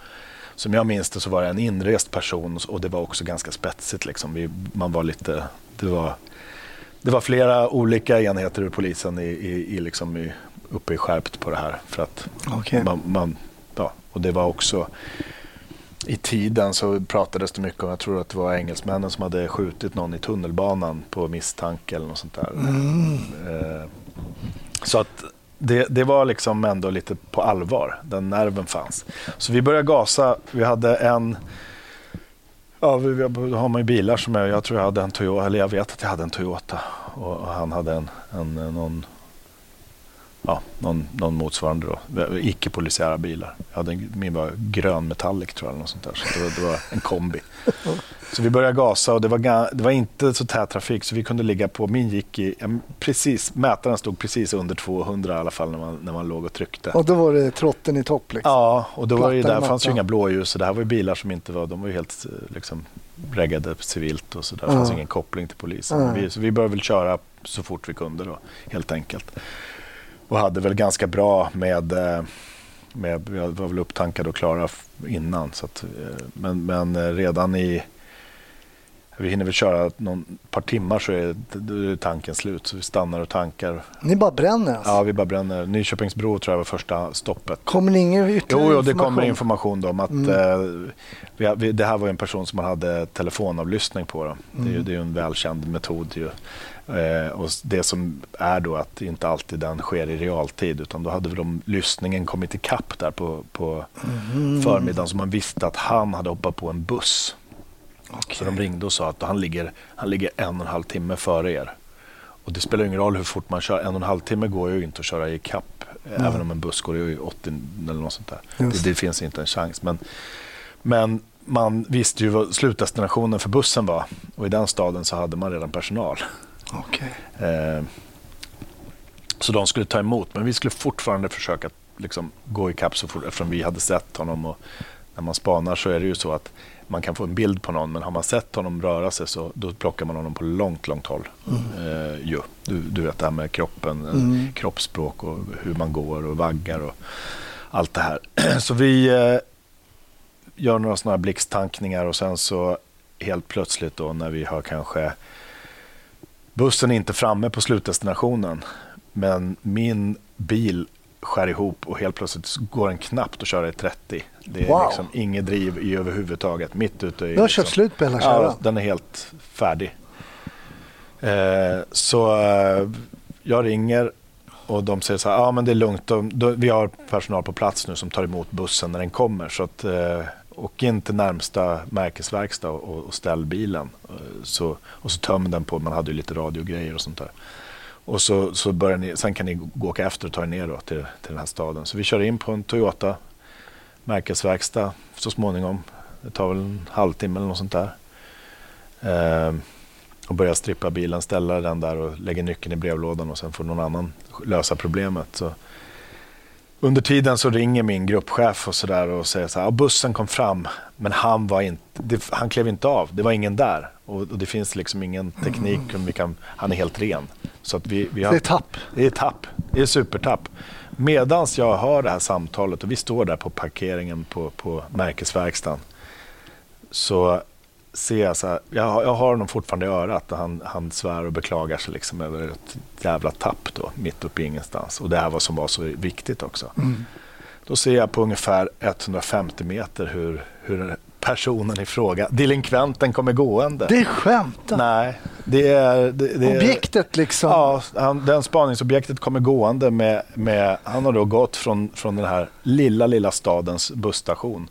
som jag minns det så var det en inrest person och det var också ganska spetsigt. Liksom. Vi, man var lite... Det var, det var flera olika enheter ur polisen i, i, i, liksom i, uppe i skärpt på det här. För att Okej. man, man, ja, och det var också i tiden så pratades det mycket om, jag tror att det var engelsmännen som hade skjutit någon i tunnelbanan på misstanke eller något sånt där. Mm. Eh, Så att det, det var liksom ändå lite på allvar, den nerven fanns. Så vi började gasa, vi hade en Ja, vi, vi har man ju bilar som jag, jag tror jag hade en Toyota, eller jag vet att jag hade en Toyota och, och han hade en, en, någon, ja, någon, någon motsvarande då, icke-polisiära bilar. Jag hade en, min var grön metallic tror jag, eller något sånt där, så det var, det var en kombi. Så vi började gasa och det var, det var inte så tät trafik så vi kunde ligga på, min gick i, precis, mätaren stod precis under 200 i alla fall när man, när man låg och tryckte. Och då var det trotten i topp. Liksom. Ja, och då var det där fanns ju inga blåljus. Så det här var ju bilar som inte var, de var helt eh, liksom, reggade civilt och så där. Det fanns ingen koppling till polisen. Ja. Vi, så vi började väl köra så fort vi kunde då, helt enkelt. Och hade väl ganska bra med, eh, med vi var väl upptankade och klara innan. Så att, eh, men, men eh, redan i, vi hinner väl köra någon par timmar så är, tanken slut. Så vi stannar och tankar. Ni bara bränner alltså. Ja, vi bara bränner. Nyköpingsbro tror jag var första stoppet. Kommer ni ingen ytterligare Jo, jo, det kommer information då om att Mm. eh, vi, det här var en person som man hade telefonavlyssning på. Då. Det, är ju, Mm. det är en välkänd metod. Ju. Eh, och det som är då att inte alltid den sker i realtid utan då hade väl de, lyssningen kommit ikapp där på, på Mm. förmiddagen så man visste att han hade hoppat på en buss. Okej. Så de ringde och sa att han ligger, han ligger en och en halv timme före er. Och det spelar ingen roll hur fort man kör. En och en halv timme går ju inte att köra i kapp. Nej. Även om en buss går i 80 eller något sånt där. Det, det finns inte en chans. Men, men man visste ju vad slutdestinationen för bussen var. Och i den staden så hade man redan personal. Okej. Eh, så de skulle ta emot. Men vi skulle fortfarande försöka liksom, gå i kapp så fort eftersom vi hade sett honom. Och när man spanar så är det ju så att man kan få en bild på någon men har man sett honom röra sig så då plockar man honom på långt, långt håll. Eh, ju. Du, du vet det här med kroppen, eh, Mm. kroppsspråk och hur man går och vaggar och allt det här. Så vi eh, gör några sådana här blixttankningar och sen så helt plötsligt då när vi har kanske bussen är inte framme på slutdestinationen men min bil skär ihop och helt plötsligt går den knappt att köra i 30. Det är Wow. liksom inget driv i överhuvudtaget. Mitt ute i... Du har liksom, kört slut på hela Ja, kärran. den är helt färdig. Eh, så eh, jag ringer och de säger så här, ja men det är lugnt, de, de, vi har personal på plats nu som tar emot bussen när den kommer. Så att, eh, åk in till närmsta märkesverkstad och, och ställ bilen. Eh, Så, och så töm den på, man hade ju lite radiogrejer och sånt där. Och så, så börjar ni, sen kan ni gå åka efter och ta er ner då till, till den här staden. Så vi kör in på en Toyota märkesverkstad så småningom. Det tar väl en halvtimme eller något sånt där. Ehm, och börjar strippa bilen, ställa den där och lägger nyckeln i brevlådan och sen får någon annan lösa problemet. Så under tiden så ringer min gruppchef och, så där och säger så här, bussen kom fram men han, var inte, det, han klev inte av, det var ingen där. Och, och det finns liksom ingen teknik, mm. vi kan, han är helt ren. Så att vi, vi har, det är tapp. Det är tapp, det är supertapp. Medans jag hör det här samtalet och vi står där på parkeringen på, på märkesverkstaden så ser jag så här, jag, jag har honom fortfarande i örat och han, han svär och beklagar sig liksom över ett jävla tapp då, mitt uppe i ingenstans. Och det här var som var så viktigt också. Mm. Då ser jag på ungefär 150 meter hur, hur personen i fråga, delinkventen, kommer gående. Det är skämt? Nej. Det är, det, det Objektet liksom? Ja, han, den spaningsobjektet kommer gående med, med, han har då gått från, från den här lilla, lilla stadens busstation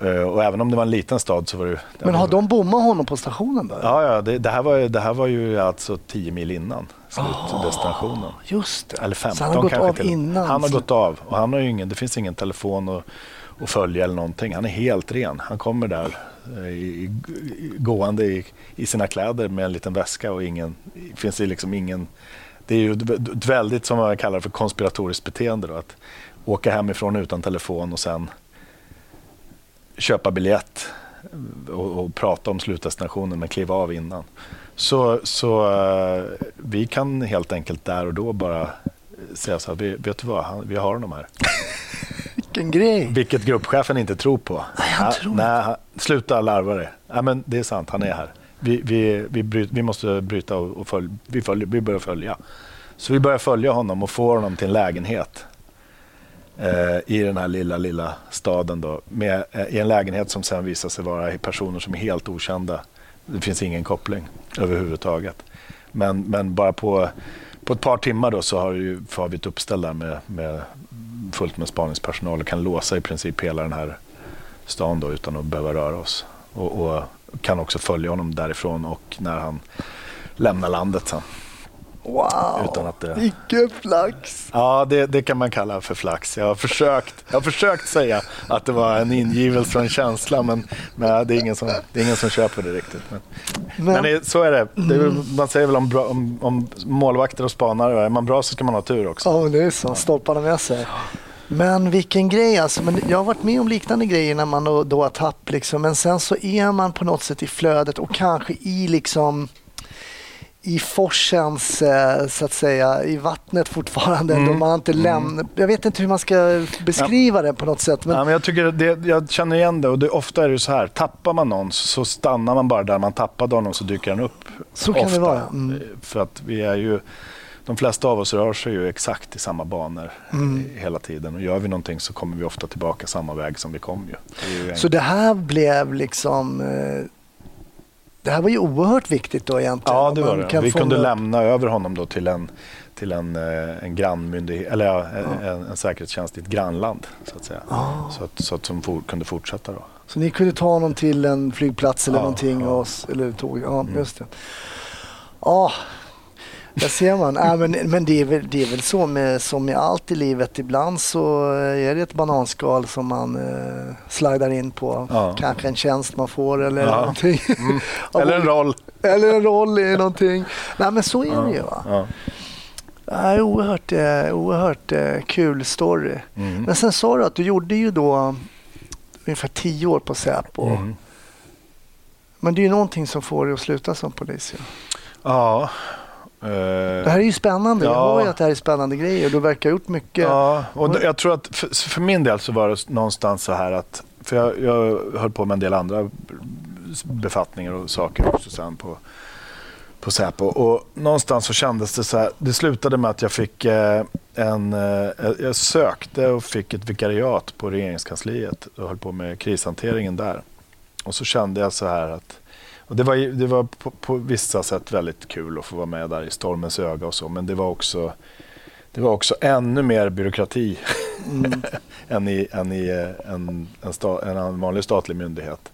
och även om det var en liten stad så var det... Men har de bommat honom på stationen? Där? Ja, ja det, det, här var, det här var ju alltså 10 mil innan slutdestinationen. Oh, just det. Eller 15 så han har gått av till. innan? Han har gått av och han har ingen, det finns ingen telefon att, att följa eller någonting. Han är helt ren. Han kommer där eh, i, i, gående i, i, sina kläder med en liten väska och ingen, finns det liksom ingen... Det är ju ett väldigt, som man kallar för konspiratoriskt beteende. Då, att åka hemifrån utan telefon och sen köpa biljett och, och prata om slutdestinationen men kliva av innan. Så, så uh, vi kan helt enkelt där och då bara säga så här, vet du vad, vi har honom här. Vilken grej! Vilket gruppchefen inte tror på. Nej, han tror nej, han, sluta larva dig. Ja, men det är sant, han är här. Vi, vi, vi, bryt, vi måste bryta och, och följ, vi, följ, vi börjar följa. Så vi börjar följa honom och får honom till en lägenhet eh, Eh, i den här lilla, lilla staden då, med, eh, i en lägenhet som sen visar sig vara personer som är helt okända. Det finns ingen koppling överhuvudtaget. Men, men bara på, på ett par timmar då så har, ju, har vi ett uppställ där med, med fullt med spaningspersonal och kan låsa i princip hela den här stan då utan att behöva röra oss. Och, och kan också följa honom därifrån och när han lämnar landet sen. Wow, utan att det... vilken flax! Ja, det, det, kan man kalla för flax. Jag har, försökt, jag har försökt säga att det var en ingivelse och en känsla, men, men det, är ingen som, det är ingen som köper det riktigt. Men, men, men det, så är det. det är, man säger väl om, om, om, målvakter och spanare, är man bra så ska man ha tur också. Ja, det är så. Stolparna med sig. Men vilken grej alltså. Men jag har varit med om liknande grejer när man då, då har tapp. Liksom. Men sen så är man på något sätt i flödet och kanske i liksom i forsens, eh, så att säga, i vattnet fortfarande. Mm. man inte mm. Jag vet inte hur man ska beskriva ja. det på något sätt. Men... Ja, men jag, tycker det, jag känner igen det och det, ofta är det så här, tappar man någon så stannar man bara där man tappade honom så dyker han upp. Så kan ofta. det vara. Mm. För att vi är ju, de flesta av oss rör sig ju exakt i samma banor mm. hela tiden och gör vi någonting så kommer vi ofta tillbaka samma väg som vi kom. Ju. Det så det här blev liksom eh, det här var ju oerhört viktigt då egentligen. Ja, det var det. Vi kunde upp... lämna över honom då till en, till en, eh, en grannmyndighet, eller ja, ja. En, en säkerhetstjänst i ett grannland. Så att säga. Ah. Så att, så att de for, kunde fortsätta då. Så ni kunde ta honom till en flygplats eller ja, någonting? Ja. Och, eller tåg? Ja, mm. just det. Ja, där ser man. äh, men men det, är väl, det är väl så med, som med allt i livet. Ibland så är det ett bananskal som man eh, slidar in på. Ja. Kanske en tjänst man får eller ja. någonting. Mm. eller en roll. eller en roll i någonting. Nej men så är ja. det ju. Va? Ja. Ja, oerhört, eh, oerhört eh, kul story. Mm. Men sen sa du att du gjorde ju då ungefär tio år på Säpo. Mm. Men det är ju någonting som får dig att sluta som polis. Ja. Ja, Eh, det här är ju spännande. Ja. Jag hör ju att det här är spännande grejer. Du verkar ha gjort mycket. Ja, och jag tror att för, för, min del så var det någonstans så här att, för jag, jag höll på med en del andra befattningar och saker också sen på, på Säpo. Och någonstans så kändes det så här, det slutade med att jag fick eh, en, eh, jag sökte och fick ett vikariat på regeringskansliet och höll på med krishanteringen där. Och så kände jag så här att och det var, det var på, på, vissa sätt väldigt kul att få vara med där i stormens öga och så, men det var också, det var också ännu mer byråkrati mm. än, i, än i eh, en, en, sta, en vanlig statlig myndighet.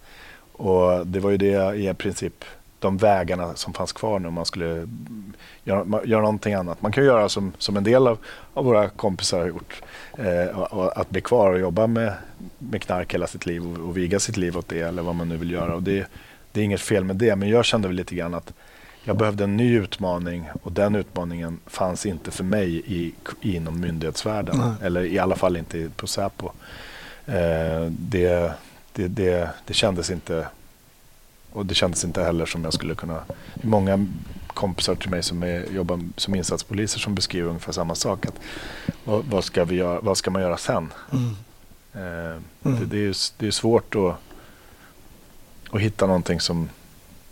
Och det var ju det i princip de vägarna som fanns kvar när man skulle göra, göra någonting annat. Man kan göra som, som en del av, av våra kompisar har gjort. Eh, att bli kvar och jobba med, med knark hela sitt liv och, och viga sitt liv åt det eller vad man nu vill göra. Och det, det är inget fel med det, men jag kände väl lite grann att jag behövde en ny utmaning och den utmaningen fanns inte för mig i, inom myndighetsvärlden. Nej. Eller i alla fall inte på Säpo. Eh, det, det, det, det kändes inte och det kändes inte heller som jag skulle kunna... Många kompisar till mig som är, jobbar som insatspoliser som beskriver ungefär samma sak. Att, vad, vad, ska vi göra, vad ska man göra sen? Mm. Eh, Mm. det, det, är det är svårt att, att hitta någonting som...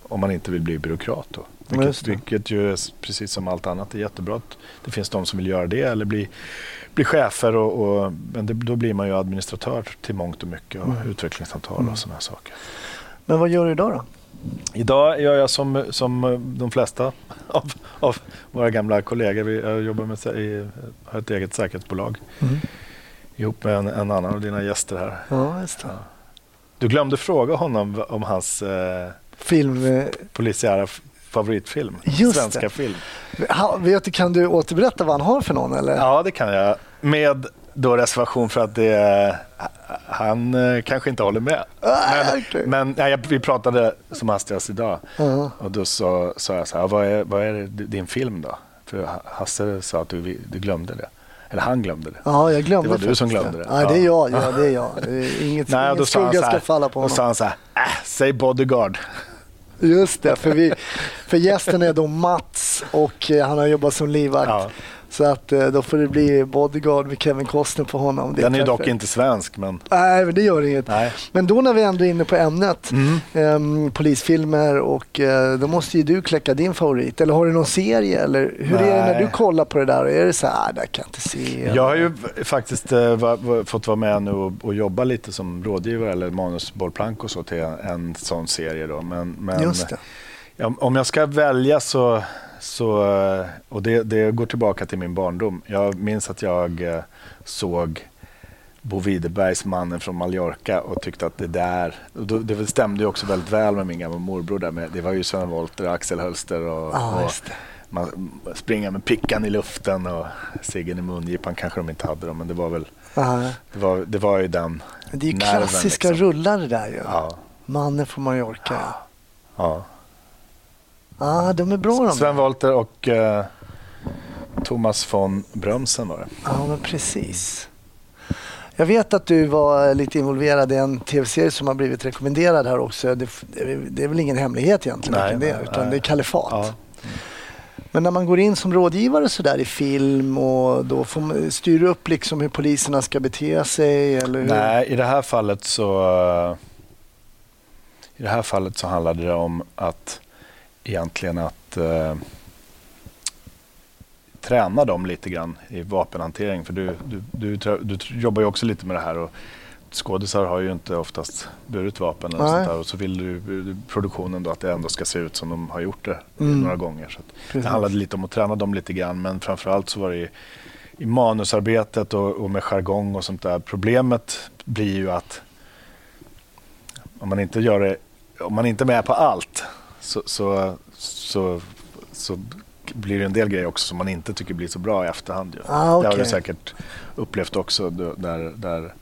Om man inte vill bli byråkrat. Då. Vilket, vilket ju är precis som allt annat är jättebra att det finns de som vill göra det eller bli, bli chefer. Och, och, men det, då blir man ju administratör till mångt och mycket och Mm. utvecklingssamtal Mm. och sådana saker. Men vad gör du idag då? Idag gör jag som, som de flesta av, av våra gamla kollegor. Jag jobbar med, i, har ett eget säkerhetsbolag ihop med en, en annan av dina gäster här. Ja, just det. Ja. Du glömde fråga honom om hans eh, Film... eh, polisiära favoritfilm. Just Svenska det. film. Ha, vet du, kan du återberätta vad han har för någon? Eller? Ja, det kan jag. Med då reservation för att det, han eh, kanske inte håller med. Ah, Men, okej. men nej, vi pratade som hastigast idag. Ja. Och då sa, jag så här, vad är, vad är din film då? För Hasse sa att du, du glömde det. Eller han glömde det. Ja, jag glömde Det var du faktiskt som glömde det. Ja, det är Ja. jag. Ja, det är jag. Det inget, Nej, ingen då skugga ska falla på då honom. sa han så här, äh, säg bodyguard. Just det, för, vi, för gästen är då Mats och eh, han har jobbat som livvakt. Ja. Så att eh, då får det bli Bodyguard med Kevin Costner på honom. Det Den är ju dock inte svensk, men Nej, men det gör inget. nej. Men då när vi ändå är inne på ämnet, Mm. ehm, polisfilmer och eh, då måste ju du kläcka din favorit. Eller har du någon serie? Eller hur är det när Nej. du kollar på det där? Är det så här, ah, det kan jag inte se? Jag har ju faktiskt eh, va, va, fått vara med nu och, och jobba lite som rådgivare eller manusbollplank och så till en, en sån serie. Då. Men, men om jag ska välja så, så eh, och det, det går tillbaka till min barndom. Jag minns att jag eh, såg Bo Widerbergs Mannen från Mallorca och tyckte att det där, och det stämde ju också väldigt väl med min gamla morbror där med, det var ju Sven Wollter, Axel Hölster och, Ja, och man springa med pickan i luften och ciggen i mungipan kanske de inte hade då, men det var väl, det var, det var ju den Det är ju nerven, klassiska liksom. rullar det där ju. Ja, Mannen från Mallorca. Ja, ja. Ah, de är bra de. Sven Wollter och eh, Thomas von Brömsen var det. Ja, men precis. Jag vet att du var lite involverad i en tv-serie som har blivit rekommenderad här också. Det, det är väl ingen hemlighet egentligen Nej, det är, utan nej. det är Kalifat. Ja. Men när man går in som rådgivare så där i film och då får man, styr du upp liksom hur poliserna ska bete sig? Eller hur? Nej, i det här fallet så i det här fallet så handlade det om att egentligen att eh, träna dem lite grann i vapenhantering. För du, du, du, du jobbar ju också lite med det här. Och skådisar har ju inte oftast burit vapen. Eller sånt där, och så vill du, du produktionen då att det ändå ska se ut som de har gjort det Mm. några gånger. Så det handlade lite om att träna dem lite grann. Men framförallt så var det i, i manusarbetet och, och med jargong och sånt där. Problemet blir ju att om man inte gör det, om man inte är med på allt så, så, så, så blir det en del grejer också som man inte tycker blir så bra i efterhand. Ju. Ah, Det har du säkert upplevt också där, där,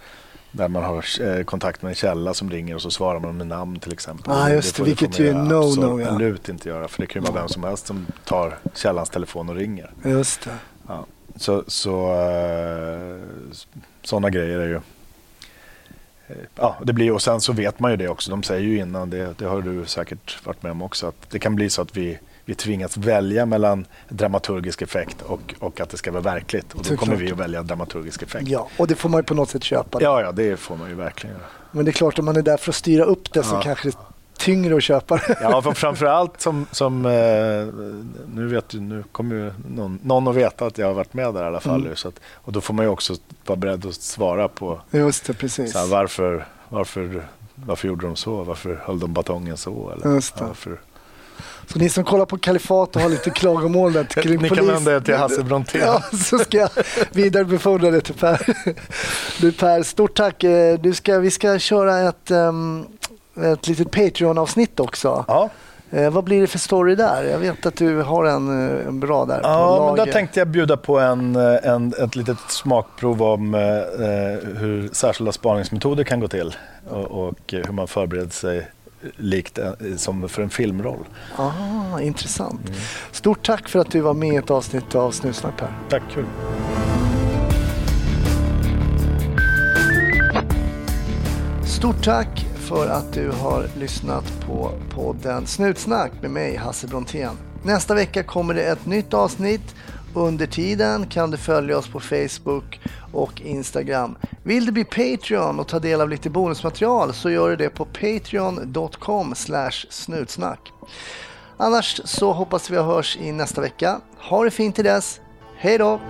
där man har eh, kontakt med en källa som ringer och så svarar man med namn till exempel. Ah, just det, vilket ju är no-no, ja. Absolut inte göra för det kan ju vara vem som helst som tar källans telefon och ringer. Just det. Ja. Så, så eh, sådana grejer är ju... Ja, det blir, och sen så vet man ju det också. De säger ju innan, det, det har du säkert varit med om också, att det kan bli så att vi, vi tvingas välja mellan dramaturgisk effekt och, och att det ska vara verkligt. Och då kommer vi att välja dramaturgisk effekt. Ja, och det får man ju på något sätt köpa. ja, ja, det får man ju verkligen göra. Men det är klart, om man är där för att styra upp det så Ja. kanske tyngre att köpa. Ja, för framförallt som, som eh, nu vet nu kommer ju någon, någon att veta att jag har varit med där i alla fall. Mm. Så att, och då får man ju också vara beredd att svara på Just det, precis. Här, varför, varför, varför gjorde de så? Varför höll de batongen så? Eller, Just det. Varför? Så ni som kollar på Kalifat och har lite klagomål där kring Ni kan polis- vända er till Hasse Brontén. Ja, så ska jag vidarebefordra det till Per. Du Per, stort tack. Eh, Du ska, vi ska köra ett, um, ett litet Patreon-avsnitt också. Ja, Eh, vad blir det för story där? Jag vet att du har en, eh, en bra där ja men där tänkte jag bjuda på en, eh, en, ett litet smakprov om eh, eh, hur särskilda spaningsmetoder kan gå till och, och hur man förbereder sig likt som för en filmroll. Ah, intressant. Stort tack för att du var med i ett avsnitt av Snutsnack Per. Tack, kul. Stort tack för att du har lyssnat på podden Snutsnack med mig, Hasse Brontén. Nästa vecka kommer det ett nytt avsnitt. Under tiden kan du följa oss på Facebook och Instagram. Vill du bli Patreon och ta del av lite bonusmaterial så gör du det på patreon.com snutsnack. Annars så hoppas vi hörs i nästa vecka. Ha det fint till dess. Hej då!